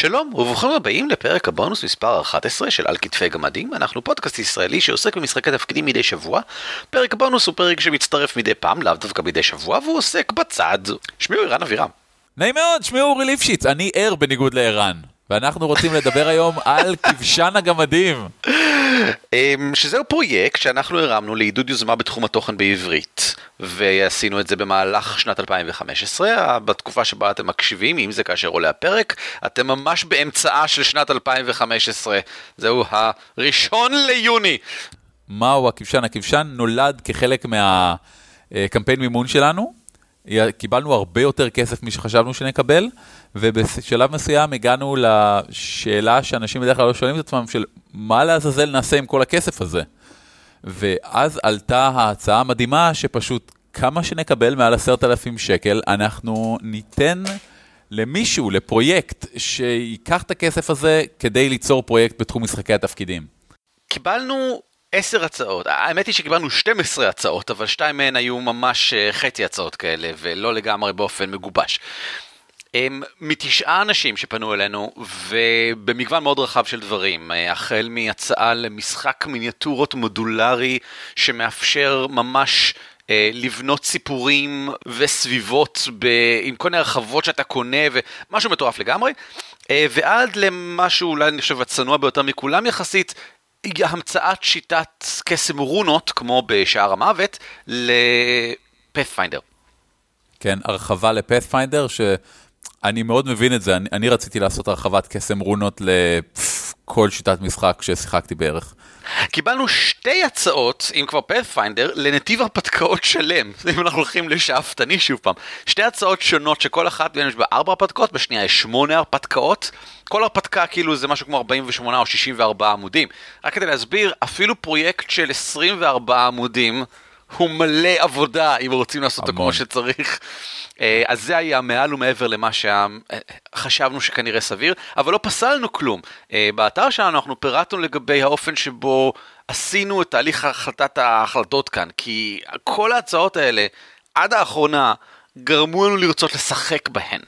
שלום וברוכים הבאים לפרק הבונוס מספר 11 של על כתפי גמדים, אנחנו פודקאסט ישראלי שעוסק במשחקי תפקידים מדי שבוע. פרק הבונוס הוא פרק שמצטרף מדי פעם, לאו דווקא מדי שבוע, והוא עוסק בצד. שמי הוא ערן אבירם. נעים מאוד, שמי אורי ליפשיץ, אני ער בניגוד לערן. ואנחנו רוצים לדבר היום על כבשן הגמדים. אמ, שזהו פרויקט שאנחנו הרמנו לעידוד יוזמה בתחום התוכן בעברית, ועשינו את זה במהלך שנת 2015, בתקופה שבה אתם מקשיבים, אם זה כאשר עולה הפרק, אתם ממש באמצעה של שנת 2015, זהו הראשון ליוני. מהו הכבשן? הכבשן נולד כחלק מהקמפיין מימון שלנו, קיבלנו הרבה יותר כסף משחשבנו שנקבל, ובשלב מסוים הגענו לשאלה שאנשים בדרך כלל לא שואלים את עצמם, של מה לעזאזל נעשה עם כל הכסף הזה? ואז עלתה ההצעה המדהימה שפשוט כמה שנקבל מעל עשרת אלפים שקל, אנחנו ניתן למישהו, לפרויקט, ייקח את הכסף הזה כדי ליצור פרויקט בתחום משחקי התפקידים. קיבלנו עשר הצעות, האמת היא שקיבלנו 12 הצעות, אבל שתיים מהן היו ממש אה, חצי הצעות כאלה, ולא לגמרי באופן מגובש. הם מתשעה אנשים שפנו אלינו, ובמגוון מאוד רחב של דברים, אה, החל מהצעה למשחק מיניאטורות מודולרי שמאפשר ממש אה, לבנות סיפורים וסביבות ב... עם כל מיני הרחבות שאתה קונה ומשהו מטורף לגמרי, ועד למשהו אולי אני חושב הצנוע ביותר מכולם יחסית, המצאת שיטת קסם רונות, כמו בשער המוות, לפאת'פיינדר. כן, הרחבה לפאת'פיינדר, שאני מאוד מבין את זה, אני, אני רציתי לעשות הרחבת קסם רונות לכל שיטת משחק ששיחקתי בערך. קיבלנו שתי הצעות, אם כבר פאת'פיינדר, לנתיב הרפתקאות שלם, אם אנחנו הולכים לשאפתני שוב פעם. שתי הצעות שונות שכל אחת יש בה ארבע הרפתקאות, בשנייה יש שמונה הרפתקאות. כל הרפתקה כאילו זה משהו כמו 48 או 64 עמודים. רק כדי להסביר, אפילו פרויקט של 24 עמודים הוא מלא עבודה אם רוצים לעשות אותו כמו שצריך. אה, אז זה היה מעל ומעבר למה שחשבנו שכנראה סביר, אבל לא פסלנו כלום. אה, באתר שלנו אנחנו פירטנו לגבי האופן שבו עשינו את תהליך החלטת ההחלטות כאן, כי כל ההצעות האלה, עד האחרונה, גרמו לנו לרצות לשחק בהן.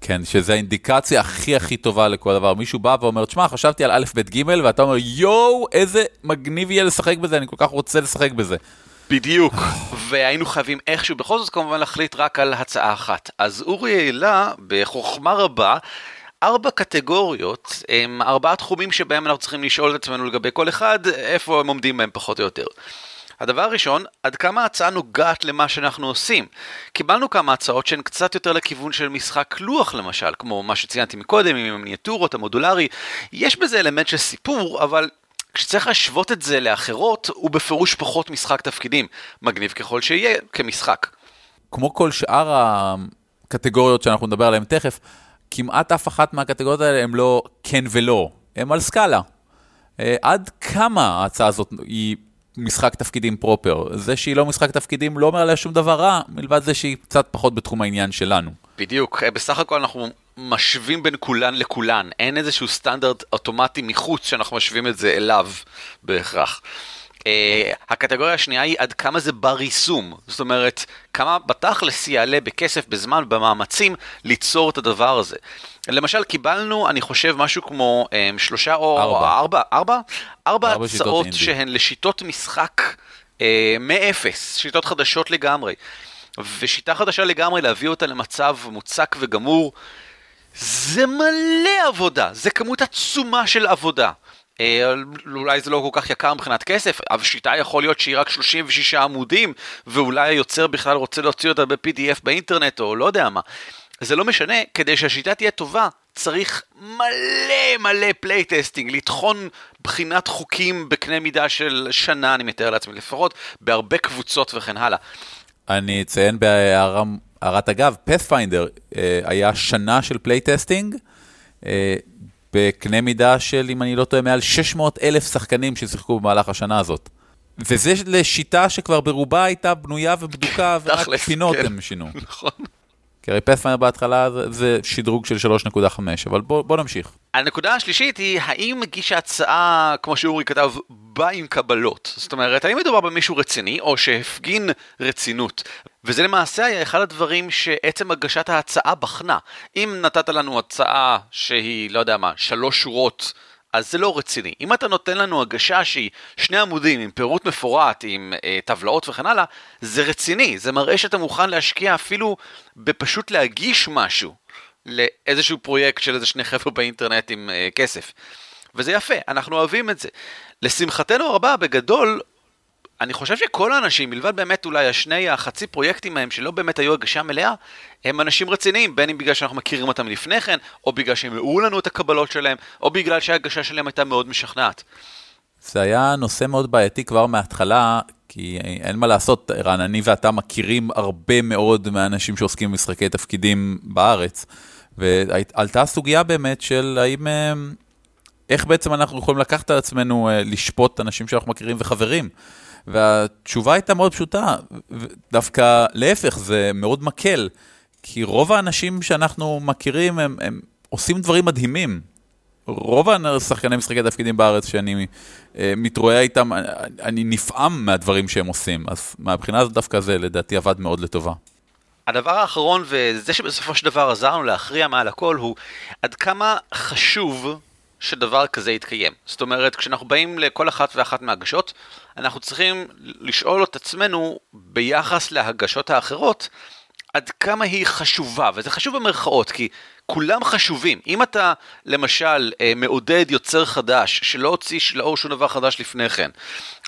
כן, שזה האינדיקציה הכי הכי טובה לכל דבר. מישהו בא ואומר, תשמע, חשבתי על א', ב', ג', ואתה אומר, יואו, איזה מגניב יהיה לשחק בזה, אני כל כך רוצה לשחק בזה. בדיוק, והיינו חייבים איכשהו בכל זאת כמובן להחליט רק על הצעה אחת. אז אורי העלה בחוכמה רבה ארבע קטגוריות, הם ארבעה תחומים שבהם אנחנו צריכים לשאול את עצמנו לגבי כל אחד, איפה הם עומדים בהם פחות או יותר. הדבר הראשון, עד כמה ההצעה נוגעת למה שאנחנו עושים. קיבלנו כמה הצעות שהן קצת יותר לכיוון של משחק לוח למשל, כמו מה שציינתי מקודם עם המיניאטורות, המודולרי. יש בזה אלמנט של סיפור, אבל כשצריך להשוות את זה לאחרות, הוא בפירוש פחות משחק תפקידים, מגניב ככל שיהיה כמשחק. כמו כל שאר הקטגוריות שאנחנו נדבר עליהן תכף, כמעט אף אחת מהקטגוריות האלה הן לא כן ולא, הן על סקאלה. אה, עד כמה ההצעה הזאת היא משחק תפקידים פרופר? זה שהיא לא משחק תפקידים לא אומר עליה שום דבר רע, מלבד זה שהיא קצת פחות בתחום העניין שלנו. בדיוק, אה, בסך הכל אנחנו משווים בין כולן לכולן, אין איזשהו סטנדרט אוטומטי מחוץ שאנחנו משווים את זה אליו בהכרח. Uh, הקטגוריה השנייה היא עד כמה זה בר יישום, זאת אומרת, כמה בתכלס יעלה בכסף, בזמן, במאמצים, ליצור את הדבר הזה. למשל, קיבלנו, אני חושב, משהו כמו um, שלושה או ארבע, ארבע, ארבע, ארבע הצעות שהן לשיטות משחק uh, מאפס, שיטות חדשות לגמרי. ושיטה חדשה לגמרי, להביא אותה למצב מוצק וגמור, זה מלא עבודה, זה כמות עצומה של עבודה. אה, אולי זה לא כל כך יקר מבחינת כסף, אבל שיטה יכול להיות שהיא רק 36 עמודים, ואולי היוצר בכלל רוצה להוציא אותה ב-PDF באינטרנט, או לא יודע מה. זה לא משנה, כדי שהשיטה תהיה טובה, צריך מלא מלא playtesting, לטחון בחינת חוקים בקנה מידה של שנה, אני מתאר לעצמי לפחות, בהרבה קבוצות וכן הלאה. אני אציין בהערה הערת אגב, Pathfinder אה, היה שנה של playtesting, אה, בקנה מידה של, אם אני לא טועה, מעל 600 אלף שחקנים ששיחקו במהלך השנה הזאת. וזה לשיטה שכבר ברובה הייתה בנויה ובדוקה, ורק פינות כן. הם שינו. נכון. כי הרי פאת'פיינדר בהתחלה זה, זה שדרוג של 3.5, אבל בוא, בוא נמשיך. הנקודה השלישית היא, האם מגיש ההצעה, כמו שאורי כתב, בא עם קבלות? זאת אומרת, האם מדובר במישהו רציני, או שהפגין רצינות? וזה למעשה היה אחד הדברים שעצם הגשת ההצעה בחנה. אם נתת לנו הצעה שהיא, לא יודע מה, שלוש שורות, אז זה לא רציני. אם אתה נותן לנו הגשה שהיא שני עמודים עם פירוט מפורט, עם אה, טבלאות וכן הלאה, זה רציני. זה מראה שאתה מוכן להשקיע אפילו בפשוט להגיש משהו לאיזשהו פרויקט של איזה שני חבר'ה באינטרנט עם אה, כסף. וזה יפה, אנחנו אוהבים את זה. לשמחתנו הרבה, בגדול, אני חושב שכל האנשים, מלבד באמת אולי השני החצי פרויקטים ההם שלא באמת היו הגשה מלאה, הם אנשים רציניים, בין אם בגלל שאנחנו מכירים אותם לפני כן, או בגלל שהם הראו לנו את הקבלות שלהם, או בגלל שההגשה שלהם הייתה מאוד משכנעת. זה היה נושא מאוד בעייתי כבר מההתחלה, כי אין מה לעשות, רן, אני ואתה מכירים הרבה מאוד מהאנשים שעוסקים במשחקי תפקידים בארץ, ועלתה סוגיה באמת של האם... אה, איך בעצם אנחנו יכולים לקחת על עצמנו אה, לשפוט אנשים שאנחנו מכירים וחברים. והתשובה הייתה מאוד פשוטה, דווקא להפך, זה מאוד מקל, כי רוב האנשים שאנחנו מכירים, הם, הם עושים דברים מדהימים. רוב השחקני משחקי תפקידים בארץ שאני אה, מתרועע איתם, אני נפעם מהדברים שהם עושים, אז מהבחינה הזאת דווקא זה לדעתי עבד מאוד לטובה. הדבר האחרון, וזה שבסופו של דבר עזר לנו להכריע מעל הכל, הוא עד כמה חשוב שדבר כזה יתקיים. זאת אומרת, כשאנחנו באים לכל אחת ואחת מהגשות, אנחנו צריכים לשאול את עצמנו ביחס להגשות האחרות, עד כמה היא חשובה, וזה חשוב במרכאות, כי כולם חשובים. אם אתה, למשל, אה, מעודד יוצר חדש, שלא הוציא לאור שום דבר חדש לפני כן,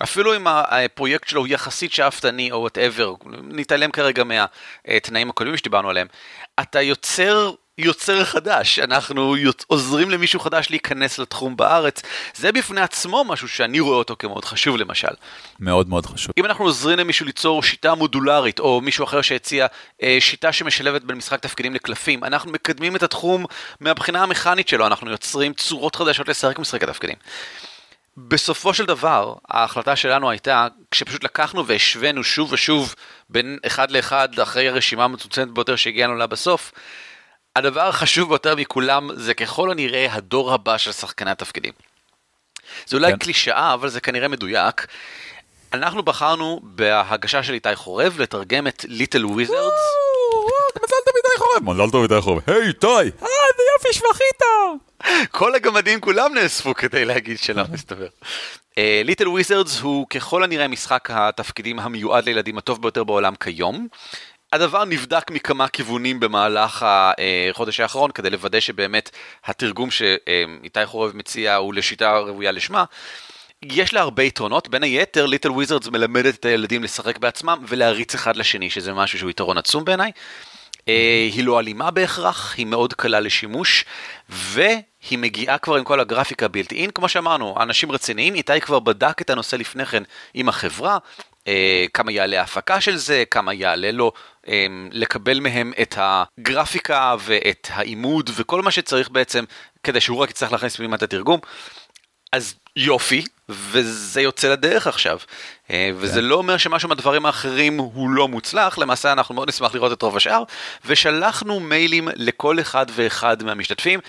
אפילו אם הפרויקט שלו הוא יחסית שאפתני או וואטאבר, נתעלם כרגע מהתנאים הקודמים שדיברנו עליהם, אתה יוצר יוצר חדש, אנחנו עוזרים למישהו חדש להיכנס לתחום בארץ. זה בפני עצמו משהו שאני רואה אותו כמאוד חשוב למשל. מאוד מאוד חשוב. אם אנחנו עוזרים למישהו ליצור שיטה מודולרית, או מישהו אחר שהציע אה, שיטה שמשלבת בין משחק תפקידים לקלפים, אנחנו מקדמים את התחום מהבחינה המכנית שלו, אנחנו יוצרים צורות חדשות לשחק משחקי תפקידים. בסופו של דבר, ההחלטה שלנו הייתה, כשפשוט לקחנו והשווינו שוב ושוב בין אחד לאחד אחרי הרשימה המצוצנת ביותר שהגיענו לה בסוף, הדבר החשוב ביותר מכולם זה ככל הנראה הדור הבא של שחקני התפקידים. זה אולי כן. קלישאה, אבל זה כנראה מדויק. אנחנו בחרנו בהגשה של איתי חורב לתרגם את Little Wizards. מזל טוב איתי חורב. מזל טוב איתי חורב. היי איתי! אה, איזה יופי שבחית! כל הגמדים כולם נאספו כדי להגיד שלום, מסתבר. Little אה, Wizards הוא ככל הנראה משחק התפקידים המיועד לילדים הטוב ביותר בעולם כיום. הדבר נבדק מכמה כיוונים במהלך החודש האחרון כדי לוודא שבאמת התרגום שאיתי חורב מציע הוא לשיטה ראויה לשמה. יש לה הרבה יתרונות, בין היתר ליטל וויזרדס מלמדת את הילדים לשחק בעצמם ולהריץ אחד לשני, שזה משהו שהוא יתרון עצום בעיניי. אה, היא לא אלימה בהכרח, היא מאוד קלה לשימוש, והיא מגיעה כבר עם כל הגרפיקה בלתי אין, כמו שאמרנו, אנשים רציניים, איתי כבר בדק את הנושא לפני כן עם החברה, כמה יעלה ההפקה של זה, כמה יעלה לו אה, לקבל מהם את הגרפיקה ואת העימוד וכל מה שצריך בעצם כדי שהוא רק יצטרך להכניס פנימה את התרגום. אז יופי, וזה יוצא לדרך עכשיו. אה, וזה כן. לא אומר שמשהו מהדברים האחרים הוא לא מוצלח, למעשה אנחנו מאוד נשמח לראות את רוב השאר, ושלחנו מיילים לכל אחד ואחד מהמשתתפים.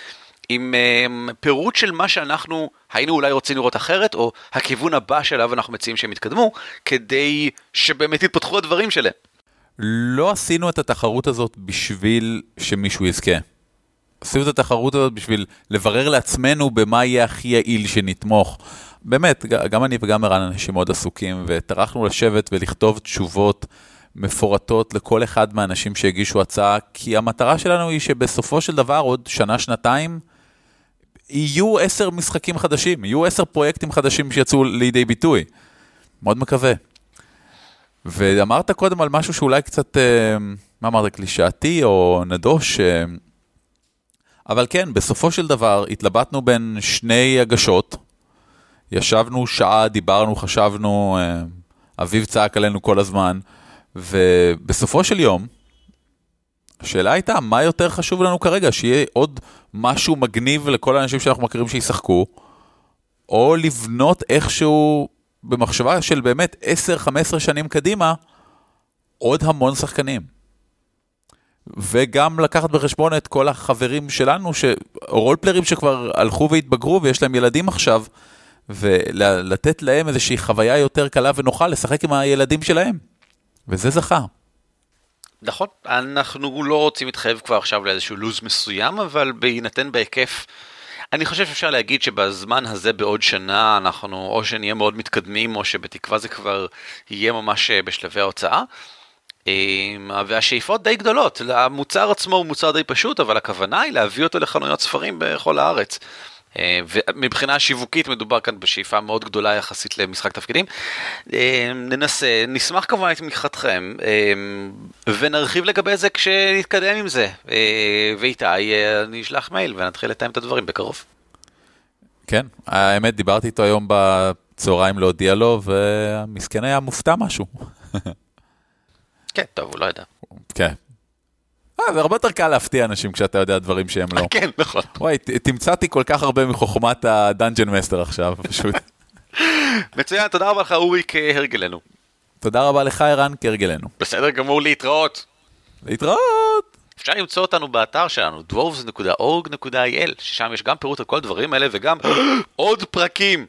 עם um, פירוט של מה שאנחנו היינו אולי רוצים לראות אחרת, או הכיוון הבא שאליו אנחנו מציעים שהם יתקדמו, כדי שבאמת יתפתחו הדברים שלהם. לא עשינו את התחרות הזאת בשביל שמישהו יזכה. עשינו את התחרות הזאת בשביל לברר לעצמנו במה יהיה הכי יעיל שנתמוך. באמת, גם אני וגם ערן אנשים מאוד עסוקים, וטרחנו לשבת ולכתוב תשובות מפורטות לכל אחד מהאנשים שהגישו הצעה, כי המטרה שלנו היא שבסופו של דבר, עוד שנה-שנתיים, יהיו עשר משחקים חדשים, יהיו עשר פרויקטים חדשים שיצאו לידי ביטוי. מאוד מקווה. ואמרת קודם על משהו שאולי קצת, אה, מה אמרת, קלישאתי או נדוש, אה, אבל כן, בסופו של דבר התלבטנו בין שני הגשות, ישבנו שעה, דיברנו, חשבנו, אה, אביב צעק עלינו כל הזמן, ובסופו של יום, השאלה הייתה, מה יותר חשוב לנו כרגע? שיהיה עוד משהו מגניב לכל האנשים שאנחנו מכירים שישחקו, או לבנות איכשהו, במחשבה של באמת 10-15 שנים קדימה, עוד המון שחקנים. וגם לקחת בחשבון את כל החברים שלנו, ש... רולפלרים שכבר הלכו והתבגרו ויש להם ילדים עכשיו, ולתת להם איזושהי חוויה יותר קלה ונוחה לשחק עם הילדים שלהם. וזה זכה. נכון, אנחנו לא רוצים להתחייב כבר עכשיו לאיזשהו לו"ז מסוים, אבל בהינתן בהיקף, אני חושב שאפשר להגיד שבזמן הזה בעוד שנה אנחנו או שנהיה מאוד מתקדמים, או שבתקווה זה כבר יהיה ממש אה, בשלבי ההוצאה. והשאיפות די גדולות, המוצר עצמו הוא מוצר די פשוט, אבל הכוונה היא להביא אותו לחנויות ספרים בכל הארץ. אה, ומבחינה שיווקית מדובר כאן בשאיפה מאוד גדולה יחסית למשחק תפקידים. אה, ננסה, נשמח כמובן את תמיכתכם, אה, ונרחיב לגבי זה כשנתקדם עם זה. ואיתי, אני אשלח מייל ונתחיל לתאם את הדברים בקרוב. כן, האמת, דיברתי איתו היום בצהריים להודיע לו, והמסכן היה מופתע משהו. כן, טוב, הוא לא ידע. כן, זה הרבה יותר קל להפתיע אנשים כשאתה יודע דברים שהם לא. כן, נכון. וואי, תמצאתי כל כך הרבה מחוכמת הדאנג'ן מסטר עכשיו, פשוט. מצוין, תודה רבה לך אורי כהרגלנו. תודה רבה לך ערן כהרגלנו. בסדר גמור, להתראות. להתראות. אפשר למצוא אותנו באתר שלנו, dwarves.org.il, ששם יש גם פירוט על כל הדברים האלה וגם עוד פרקים.